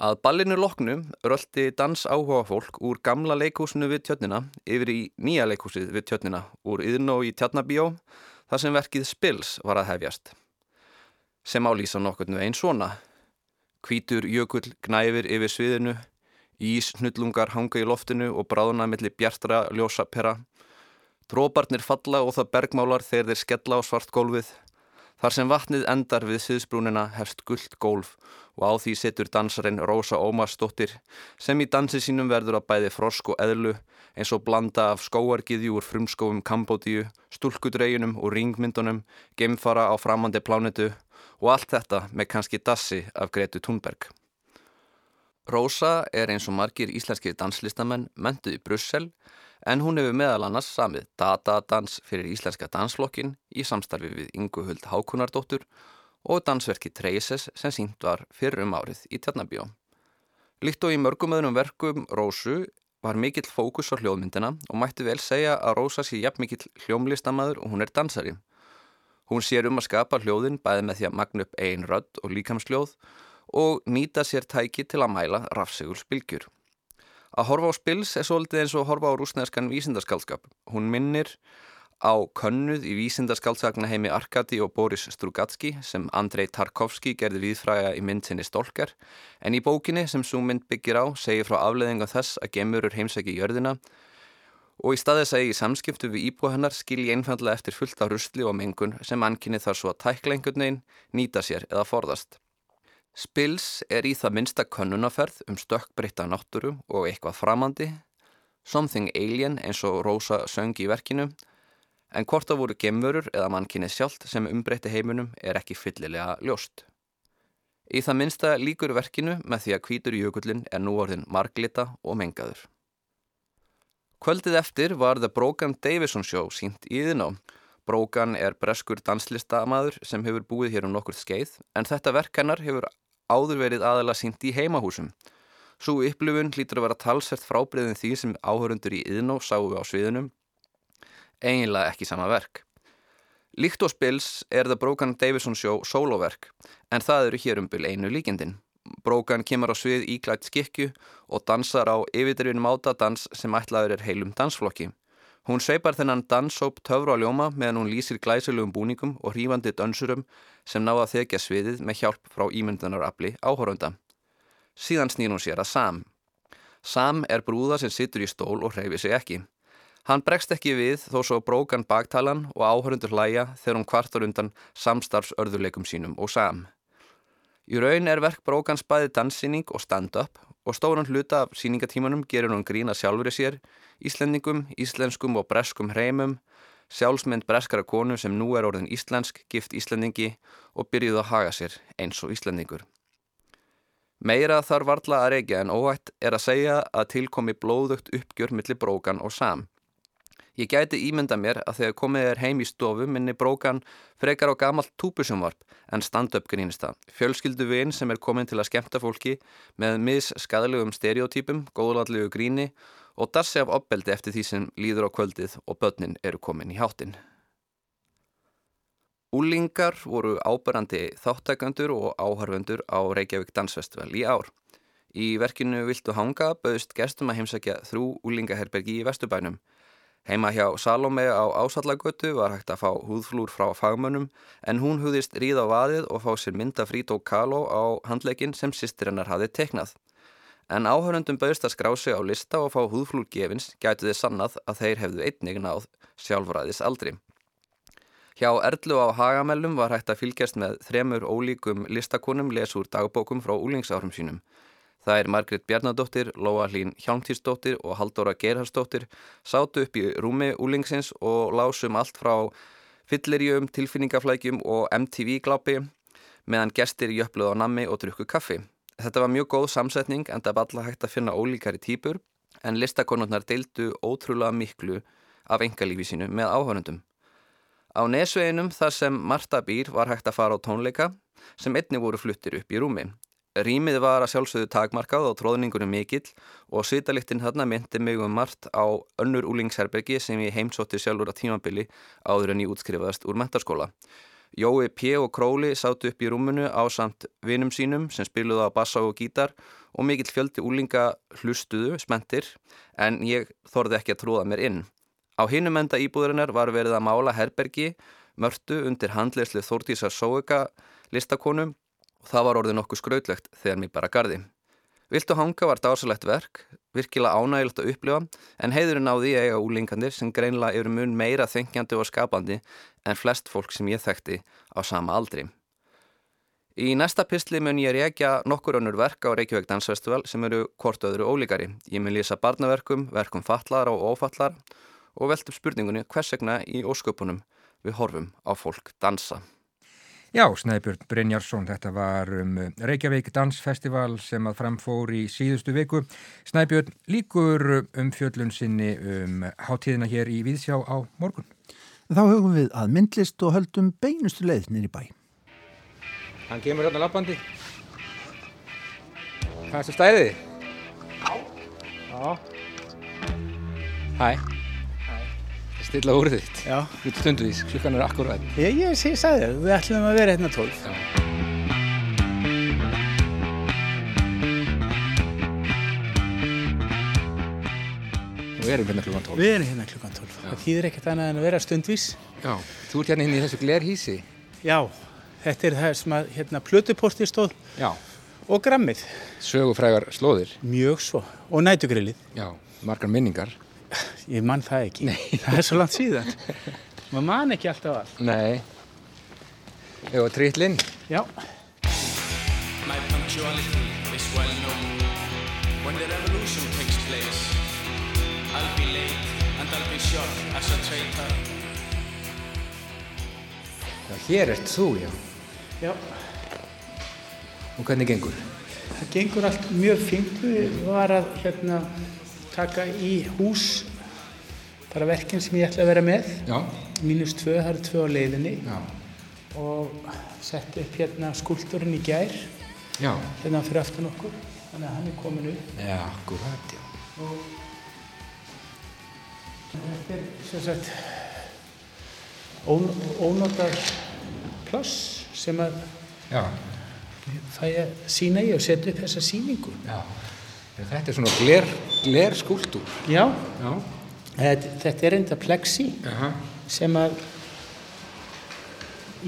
Að ballinu loknu röldi dans áhuga fólk úr gamla leikúsinu við tjötnina yfir í nýja leikúsið við tjötnina úr yðn og í tjarnabíó þar sem verkið Spils var að hefjast. Sem álýsa nokkurnu einn svona. Kvítur jökull gnæfir yfir sviðinu, ís hnullungar hanga í loftinu og bráðuna millir bjartra ljósapera Dróparnir falla og það bergmálar þegar þeir skella á svart gólfið. Þar sem vatnið endar við siðsbrúnina hefst gullt gólf og á því setur dansarinn Rósa Ómarsdóttir sem í dansi sínum verður að bæði frosk og eðlu eins og blanda af skóargiðjú úr frumskófum Kambódíu, stúlkudreginum og ringmyndunum, gemfara á framandi plánetu og allt þetta með kannski dassi af Gretu Thunberg. Rósa er eins og margir íslenskir danslistamenn mentuð í Brussel en hún hefur meðal annars samið datadans fyrir íslenska dansflokkin í samstarfi við Inguhuld Hákunardóttur og dansverki Treyses sem sínt var fyrir um árið í Tjarnabjó. Líkt og í mörgum öðrum verkum Rósu var mikill fókus á hljóðmyndina og mætti vel segja að Rósa sé jafn mikill hljómlistamæður og hún er dansari. Hún sér um að skapa hljóðin bæði með því að magna upp ein rödd og líkamsljóð og nýta sér tæki til að mæla rafsegulsbylgjur. Að horfa á spils er svolítið eins og horfa á rúsneskan vísindaskaldskap. Hún minnir á könnuð í vísindaskaldskapna heimi Arkadi og Boris Strugatski sem Andrei Tarkovski gerði viðfræga í myndsinni Stolkar en í bókinni sem svo mynd byggir á segir frá afleðinga þess að gemurur heimsæki jörðina og í staðis að ég í samskiptu við íbúa hennar skilji einfallega eftir fullt af rusli og mengun sem ankinni þar svo að tækla einhvern veginn, nýta sér eða forðast. Spils er í það minsta könnunaferð um stökkbreytta náttúru og eitthvað framandi, something alien eins og Rósa söng í verkinu, en hvort það voru gemurur eða mannkinni sjálft sem umbreytti heiminum er ekki fyllilega ljóst. Í það minsta líkur verkinu með því að kvítur jökullin er nú orðin marglita og mengaður. Kvöldið eftir var The Brogan Davison Show sínt í þiná. Brogan er breskur danslistamaður sem hefur búið hér um nokkur skeið en þetta verk hennar hefur áður verið aðala sínt í heimahúsum. Svo upplifun hlýtur að vera talsert frábriðin því sem áhörundur í Yðnó sáu á sviðunum. Einlega ekki sama verk. Líkt og spils er það Brogan Davison Show soloverk en það eru hér um byl einu líkindin. Brogan kemur á svið íklætt skikju og dansar á yfirdrifin mátadans sem ætlaður er heilum dansflokki. Hún sveipar þennan dansóp töfru á ljóma meðan hún lýsir glæsilegum búningum og hrífandi dansurum sem ná að þekja sviðið með hjálp frá ímyndunarafli áhórunda. Síðan snýr hún sér að Sam. Sam er brúða sem sittur í stól og hreyfi sig ekki. Hann bregst ekki við þó svo brókan baktalan og áhörundur hlæja þegar hún kvartar undan samstarfsörðuleikum sínum og Sam. Í raun er verk brókans bæði danssýning og stand-up og stóran hluta af síningatímanum gerur hún grína sjálfur í sér, íslendingum, íslenskum og breskum hreimum, sjálfsmynd breskara konu sem nú er orðin íslensk, gift íslendingi og byrjuð að haga sér eins og íslendingur. Meira þar varla að reykja en óhætt er að segja að tilkomi blóðugt uppgjör millir brókan og sam. Ég gæti ímynda mér að þegar komið er heim í stofu minni brókan frekar á gamalt túpusumvarp en stand-up grínista. Fjölskyldu vinn sem er komin til að skemta fólki með mis skadalegum stereotypum, góðlallegu gríni og dassi af opbeldi eftir því sem líður á kvöldið og börnin eru komin í háttin. Úlingar voru áberandi þáttækandur og áharfundur á Reykjavík Dansfestival í ár. Í verkinu Viltu hanga bauðst gestum að heimsækja þrjú úlingaherbergi í Vestubænum. Heima hjá Salome á Ásallagötu var hægt að fá húðflúr frá fagmönnum en hún húðist ríð á vaðið og fá sér mynda Frító Kaló á handleikin sem sýstirinnar hafi teknað. En áhörundum bauðst að skrá sig á lista og fá húðflúr gefins gætu þið sannað að þeir hefðu einnig náð sjálfræðis aldri. Hjá Erlu á Hagamellum var hægt að fylgjast með þremur ólíkum listakonum lesur dagbókum frá úlingsárum sínum. Það er Margrit Bjarnadóttir, Lóa Hlín Hjálmtýrsdóttir og Haldóra Gerhardsdóttir sátu upp í rúmi úlingsins og lásum allt frá fyllirijum, tilfinningaflækjum og MTV-glápi meðan gestir jöfluð á nammi og drukku kaffi. Þetta var mjög góð samsetning en það var alltaf hægt að finna ólíkari típur en listakonurnar deildu ótrúlega miklu af engalífi sínu með áhörundum. Á nesveginum þar sem Marta býr var hægt að fara á tónleika sem einni voru fluttir upp í rúmi. Rýmið var að sjálfsögðu takmarkað og tróðningunum mikill og svitaliktinn þarna myndi mig um margt á önnur úlingsherbergi sem ég heimsótti sjálfur á tímabili áður en ég útskrifaðast úr mentarskóla. Jói P. og Króli sátu upp í rúmunu á samt vinum sínum sem spiluði á bassa og gítar og mikill fjöldi úlinga hlustuðu, smentir, en ég þorði ekki að trúða mér inn. Á hinum enda íbúðurinnar var verið að mála herbergi, mörtu undir handleyslu Þórtísar Sóega listakonum og það var orðið nokkuð skrautlegt þegar mér bara gardi. Viltu hanga var dásalegt verk, virkilega ánægilegt að upplifa, en heiðurinn á því eiga úlingandir sem greinlega eru mun meira þengjandi og skapandi en flest fólk sem ég þekkti á sama aldri. Í næsta pistli mun ég reykja nokkur önnur verk á Reykjavík Dansfestival sem eru hvort öðru ólíkari. Ég mun lýsa barnaverkum, verkum fallar og ófallar og veltum spurningunni hvers vegna í ósköpunum við horfum á fólk dansa. Já, Snæbjörn Brynjarsson, þetta var um Reykjavík Dansfestival sem að framfór í síðustu viku. Snæbjörn líkur um fjöllun sinni um hátíðina hér í Víðsjá á morgun. Þá hugum við að myndlist og höldum beinustu leið nýri bæ. Hann kemur hérna lappandi. Hvað er þetta stæðið? Já. Hæ. Stilla úr þitt. Já. Út stunduvís, klukkan er akkurat. Ég, ég sé, sagði þér, við ætlum að vera hérna tólf. Og við erum hérna klukkan 12. Við erum hérna klukkan tólf. Það þýðir ekkert annað en að vera stundvís. Já. Þú ert hérna inn í þessu glerhísi. Já, þetta er það sem að hérna plötuporti stóð Já. og grammið. Sögufrægar slóðir. Mjög svo. Og nætugrillið. Já. Margar minningar. Ég mann það ekki. Nei. Það er svo langt síðan. Maður mann ekki alltaf allt. Nei. Eða trillinn. Já. My punctuality is well known. When the revolution takes place, I'll be late and I'll be shot as a traitor. Já, hér ert þú, já. Já. Og hvernig gengur? Það gengur allt mjög fint. Við var að hérna taka í hús bara verkinn sem ég ætla að vera með. Já. Mínus tvö, það eru tvö á leiðinni. Já. Og setti upp hérna skúltúrin í gær. Já. Hérna fyrir aftan okkur. Þannig að hann er komin upp. Já, akkurat. Og þetta er sem sagt ón, ónotað pláss sem að Já. fæ að sína í og setja upp þessa síningu. Já. Þetta er svona gler, gler skúltúr. Já, Já. þetta, þetta er enda plexi Aha. sem að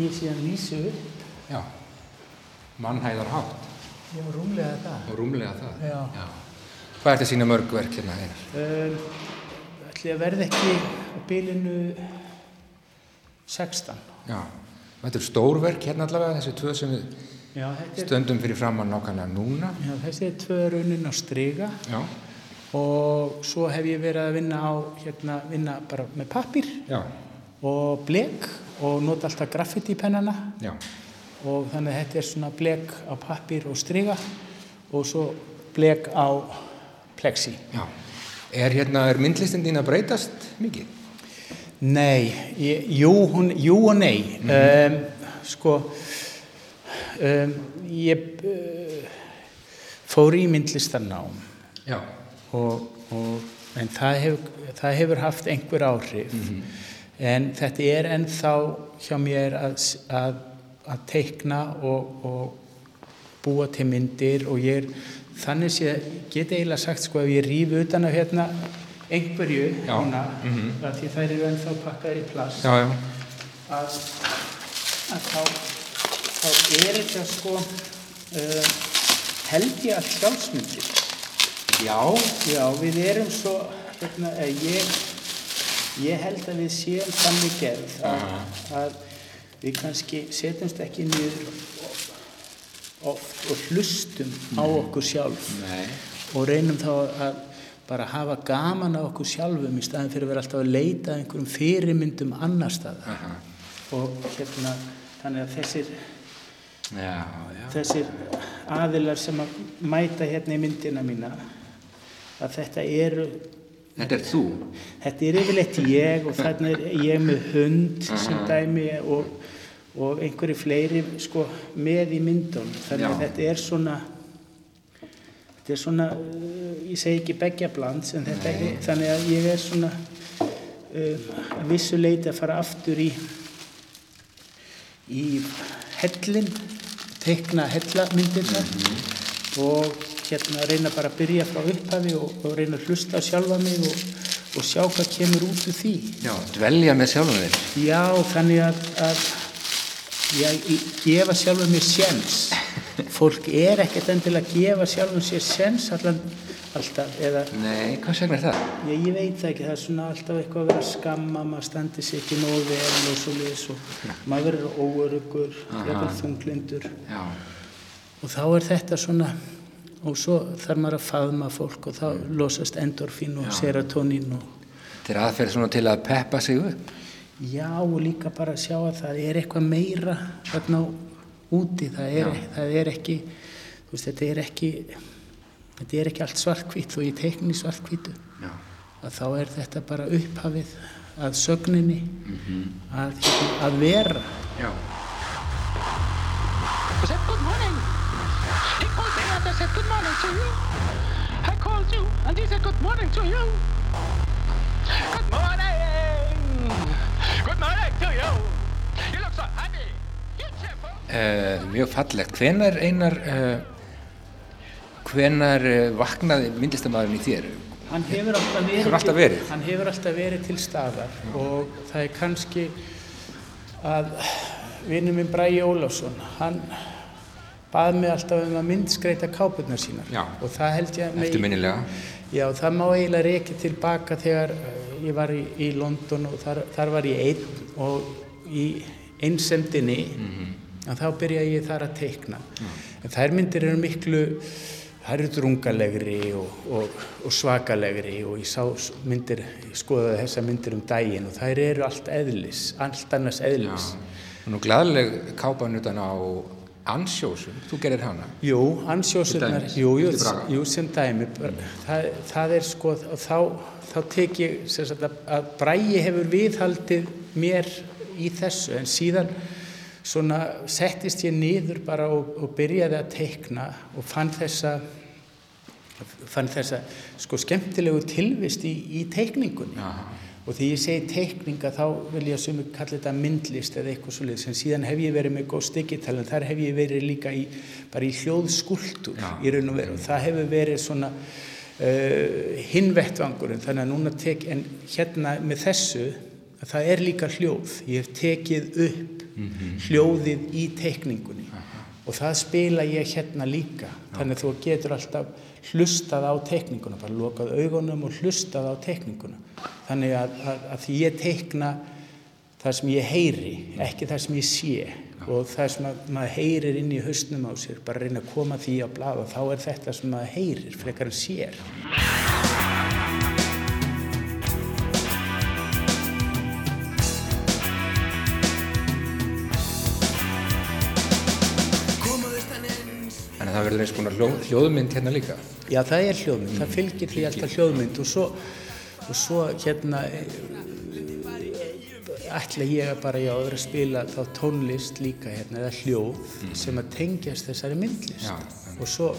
ég síðan lýsi upp. Já. Mannhæðar hátt Já, rúmlega það. og rúmlega það. Já. Hvað er þetta sína mörg verk hérna einar? Um, ætli að verða ekki á bylinu 16. Já. Þetta er stórverk hérna allavega, þessi tvö sem við Já, stöndum fyrir framann nákvæmlega núna. já, þessi er tvö raunin á stryga Já. og svo hef ég verið að vinna á, hérna, vinna bara með pappir Já. og blek og nota alltaf graffiti pennana Já. og þannig að þetta er svona blek á pappir og stryga og svo blek á plexi. Já. Er hérna, er myndlistin þín að breytast mikið? Nei, ég, jú, hún, jú og nei. um, sko, um, ég uh, fór í myndlistarnám og, og, en það hefur, það hefur haft einhver áhrif. En þetta er ennþá hjá mér að, að, að teikna og, og búa til myndir og ég er, þannig sé, get eiginlega sagt sko ef ég rýf utan af hérna einhverju Já. núna, að því þær eru ennþá pakkaðir í plast Já, já. að, að þá, þá er þetta sko uh, held ég allt sjálfsmyndir Já. já, við erum svo hérna, eh, ég, ég held að við séum þannig gerð að, að við kannski setjumst ekki niður oft og hlustum á okkur sjálf. Nei. og reynum þá að bara hafa gaman á okkur sjálfum í staðin fyrir að vera alltaf að leita einhverjum fyrirmyndum annar staða og hérna þannig að þessir, Já, já. þessir aðilar sem að mæta hérna í myndina mína að þetta eru Þetta er þú. þetta er yfirleitt ég og þarna er ég með hund sem dæmi og, og einhverju fleiri sko með í myndunum þannig að Já. þetta er svona þetta er svona, uh, ég segi ekki begja þetta er, þannig að ég er svona uh, að vissu leiti að fara aftur í, í hellin, teikna hellamyndirna og hérna reyna bara að byrja frá upphafi og, og reyna að hlusta á sjálfa mig og, og sjá hvað kemur út úr því. Já, dvelja með sjálfum þér. Já, þannig að, að ég, gefa sjálfur mér séns. Fólk er ekkert endilega að gefa sjálfur sér séns allan, alltaf. Eða, Nei, hvað segna er það? ég, ég veit það ekki, það er svona alltaf eitthvað að vera skamma, maður standi sér ekki nógu vel og svo liðs og maður verður óörugur, jafnvel þunglindur. Já, Og þá er þetta svona, og svo þarf maður að faðma fólk og þá losast endorfín og serotonín og þetta er aðferð svona til að peppa sig upp. Já og líka bara að sjá að það er eitthvað meira þarna úti, það er, það er ekki, þú veist þetta er ekki, þetta er ekki allt svartkvít og ég teikni svartkvítu, Já. að þá er þetta bara upphafið að sögninni, að, hérna, að vera. Já. I said, good morning. He called me and I said, good morning to you. I called you and he said, good morning to you. Good morning. Good morning to you. You look so happy. You cheerful. Uh, mjög fallegt. Hvenar einar, uh, hvenar uh, vaknaði myndlistamæðurinn í þér? Hann hefur alltaf verið, Hefur alltaf verið? Hann hefur alltaf verið til staðar og það er kannski að vinnu minn Bræi Ólafsson, hann bað mig alltaf um að myndskreita kápurnar sínar Já. og það held ég að Eftirminnilega. Já, það má eiginlega reykja tilbaka þegar eh, ég var í, í London og þar, þar var ég einn og í einsemdinni að þá byrja ég þar að teikna. En þær myndir eru miklu, drungalegri og, og, og svakalegri og ég sá myndir, ég skoðaði þessa myndir um daginn og þær eru allt eðlis, allt annars eðlis. Nú glæðileg kápan utan á ansjósum, þú gerir hana. Jú, dæmis, jú, jú, jú, sem dæmi, það, það er sko, þá, þá tek ég, sem sagt, að, að Bræi hefur viðhaldið mér í þessu, en síðan svona settist ég niður bara og, og byrjaði að teikna og fann þessa, fann þessa sko skemmtilegu tilvist í, í teikningunni. Aha. Og því ég segi teikninga þá vil ég að sumi kalla þetta myndlist eða eitthvað svo leiðis en síðan hef ég verið með góð styggitæl en þar hef ég verið líka í, bara í hljóðskultur Já. í raun og veru og það hefur verið svona uh, hinvettvangurinn þannig að núna tek, en hérna með þessu að það er líka hljóð, ég hef tekið upp hljóðið í teikningunni. Og það spila ég hérna líka. Þannig að þú getur alltaf hlustað á teikninguna, bara lokað augunum og hlustað á teikninguna. Þannig að, að, að því ég teikna það sem ég heyri, ekki það sem ég sé. Og það sem að, maður heyrir inn í hausnum á sér, bara reyna að koma því á blað og þá er þetta sem maður heyrir frekar en sér. Að það verður eins konar hljóð, hljóðmynd hérna líka. Já, það er hljóðmynd, það fylgir því alltaf hljóðmynd og svo, og svo hérna eh, ætla ég að bara já, að spila þá tónlist líka hérna, eða hljóð sem að tengjast þessari myndlist Já. og svo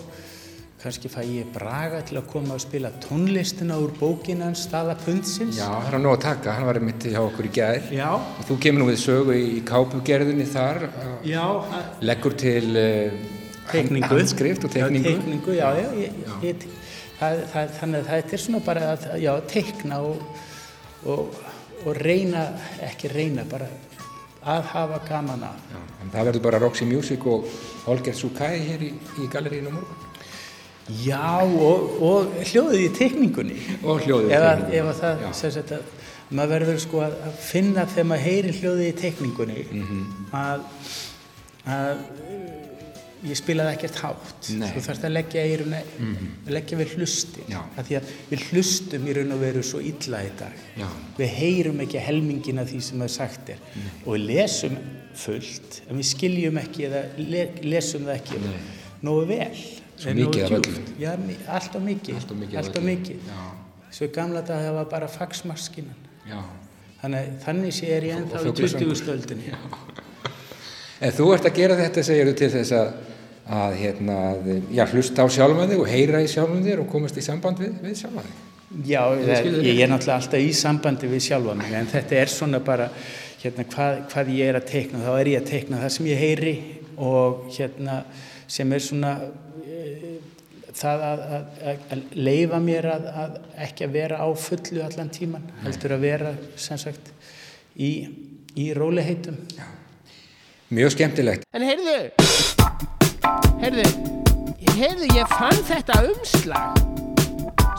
kannski fæ ég Braga til að koma að spila tónlistina úr bókina hans staða pundsins Já, það er nú að taka, hann var einmitt hjá okkur í gær. Já. Og þú kemur nú við sögu í kápugerðinni þar, Já, leggur til uh, teikningu handskrift og teikningu. já, teikningu, já, ég, það, það, þannig að það er svona bara að teikna og, og, og reyna, ekki reyna bara að hafa gaman en það verður bara Roxy Music og Holger Sukai hér í, í gallerínu morgun. já, og, og hljóðið í teikningunni Og hljóðið í að- teikningunni, ef að það, sem sagt að maður verður sko að að finna þegar maður heyrir hljóðið í teikningunni Mhm. að, að ég spilaði ekkert hátt Nei. Þú þarfst að leggja eirun leggja við hlusti Já. að að við hlustum í raun og veru svo illa í dag Já. við heyrum ekki helmingin af því sem það sagt er og við lesum fullt en við skiljum ekki eða le, lesum það ekki nógu vel Svo mikið af djúpt. öllu. Já, mi- allt of mikið Allt of mikið af allt of öllu. mikið svo gamla dag það var bara faxmaskinan Já. þannig, þannig sé er ég ennþá í fuglasöngur. 20. stöldinni En þú ert að gera þetta, segir þú, til þess að að hérna, já, hlusta á sjálfum þig og heyra í sjálfum þig og komast í samband við, við sjálfum þig. Já, það, ég er náttúrulega alltaf í sambandi við sjálfa mig en þetta er svona bara hérna, hvað, hvað ég er að teikna, þá er ég að teikna það sem ég heyri og hérna sem er svona e, það að, að, að leifa mér að, að ekki að vera á fullu allan tíman, heldur að vera sem sagt í, í róliheitum. Mjög skemmtilegt. En heyrðu, heyrðu, heyrðu, ég fann þetta umslag,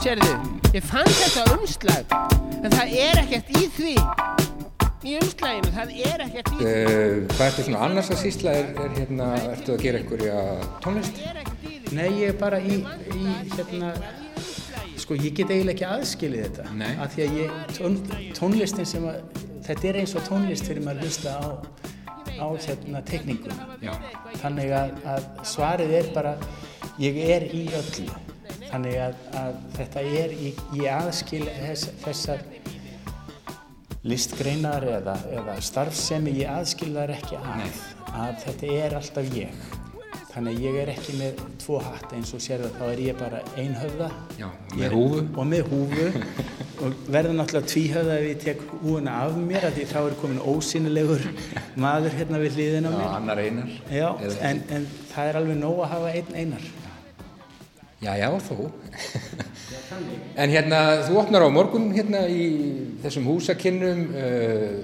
sérðu, ég fann þetta umslag, en það er ekkert í því, í umslaginu, það er ekkert í því. Uh, hvað ertu svona annars að sísla, er, er hérna, ertu að gera einhverja tónlist? Nei, ég er bara í, í hérna, sko ég get eiginlega ekki aðskilið þetta, Nei. af því að ég, tón, tónlistin sem að, þetta er eins og tónlist fyrir maður að hlusta á, á hérna tekningum. Já. Þannig að, að svarið er bara, ég er í öllu. Þannig að, að þetta er, ég, ég aðskil þess, þessar listgreinar eða, eða starfsemi, ég aðskil þar ekki að, að þetta er alltaf ég. Þannig að ég er ekki með tvo hatt eins og sér það, þá er ég bara einhöfða. Já, með húfu. Og með húfu og verður náttúrulega tvíhöfða ef ég tek húfuna af mér af því þá er komin ósynilegur maður hérna við hliðina á Já, mér. annar einar. Já, en, en það er alveg nóg að hafa einn einar. Já, já, þú. en hérna, þú opnar á morgun hérna í þessum húsakinnum, uh,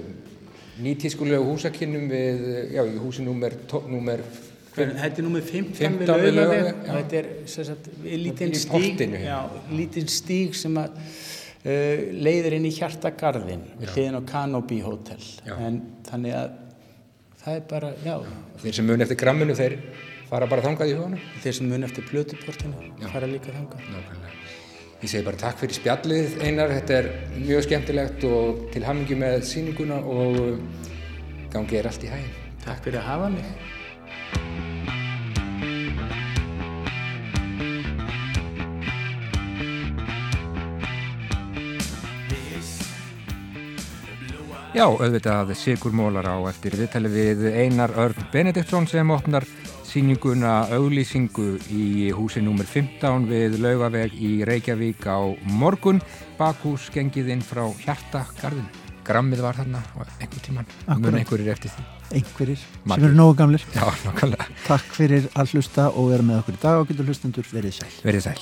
nýtískulegu húsakinnum við, já, í húsi númer, númer Þetta er númer 15, 15 við Laugaveg, og já. þetta er sagt, lítinn stíg, portinu já, hérna. lítinn stíg sem að uh, leiðir inn í hjartagarðin við hliðin á Canopy Hotel. Já. En þannig að það er bara, já, Þeir sem mun eftir gramminu, þeir fara bara þangað í hugunum. þeir sem mun eftir plötuportinu fara líka þangað. Nákvæmlega. Ég segi bara takk fyrir spjallið Einar, þetta er mjög skemmtilegt og til hammingi með sýninguna og gangi er allt í hæginn. Takk fyrir að hafa mig. Já, auðvitað Sigur Mólar á eftir viðtali við Einar Örn Benediktsson sem opnar sýninguna auglýsingu í húsi nr. 15 við Laugaveg í Reykjavík á morgun. Bakhús gengið inn frá Hjartagarðin. Grammið var þarna og einhver tíman. Mun einhverjir eftir því. einhverjir sem Margir. eru nógu gamlir Já, nákvæmlega. Takk fyrir að hlusta og vera með okkur í dag og getur hlustendur verið sæl Verið sæl.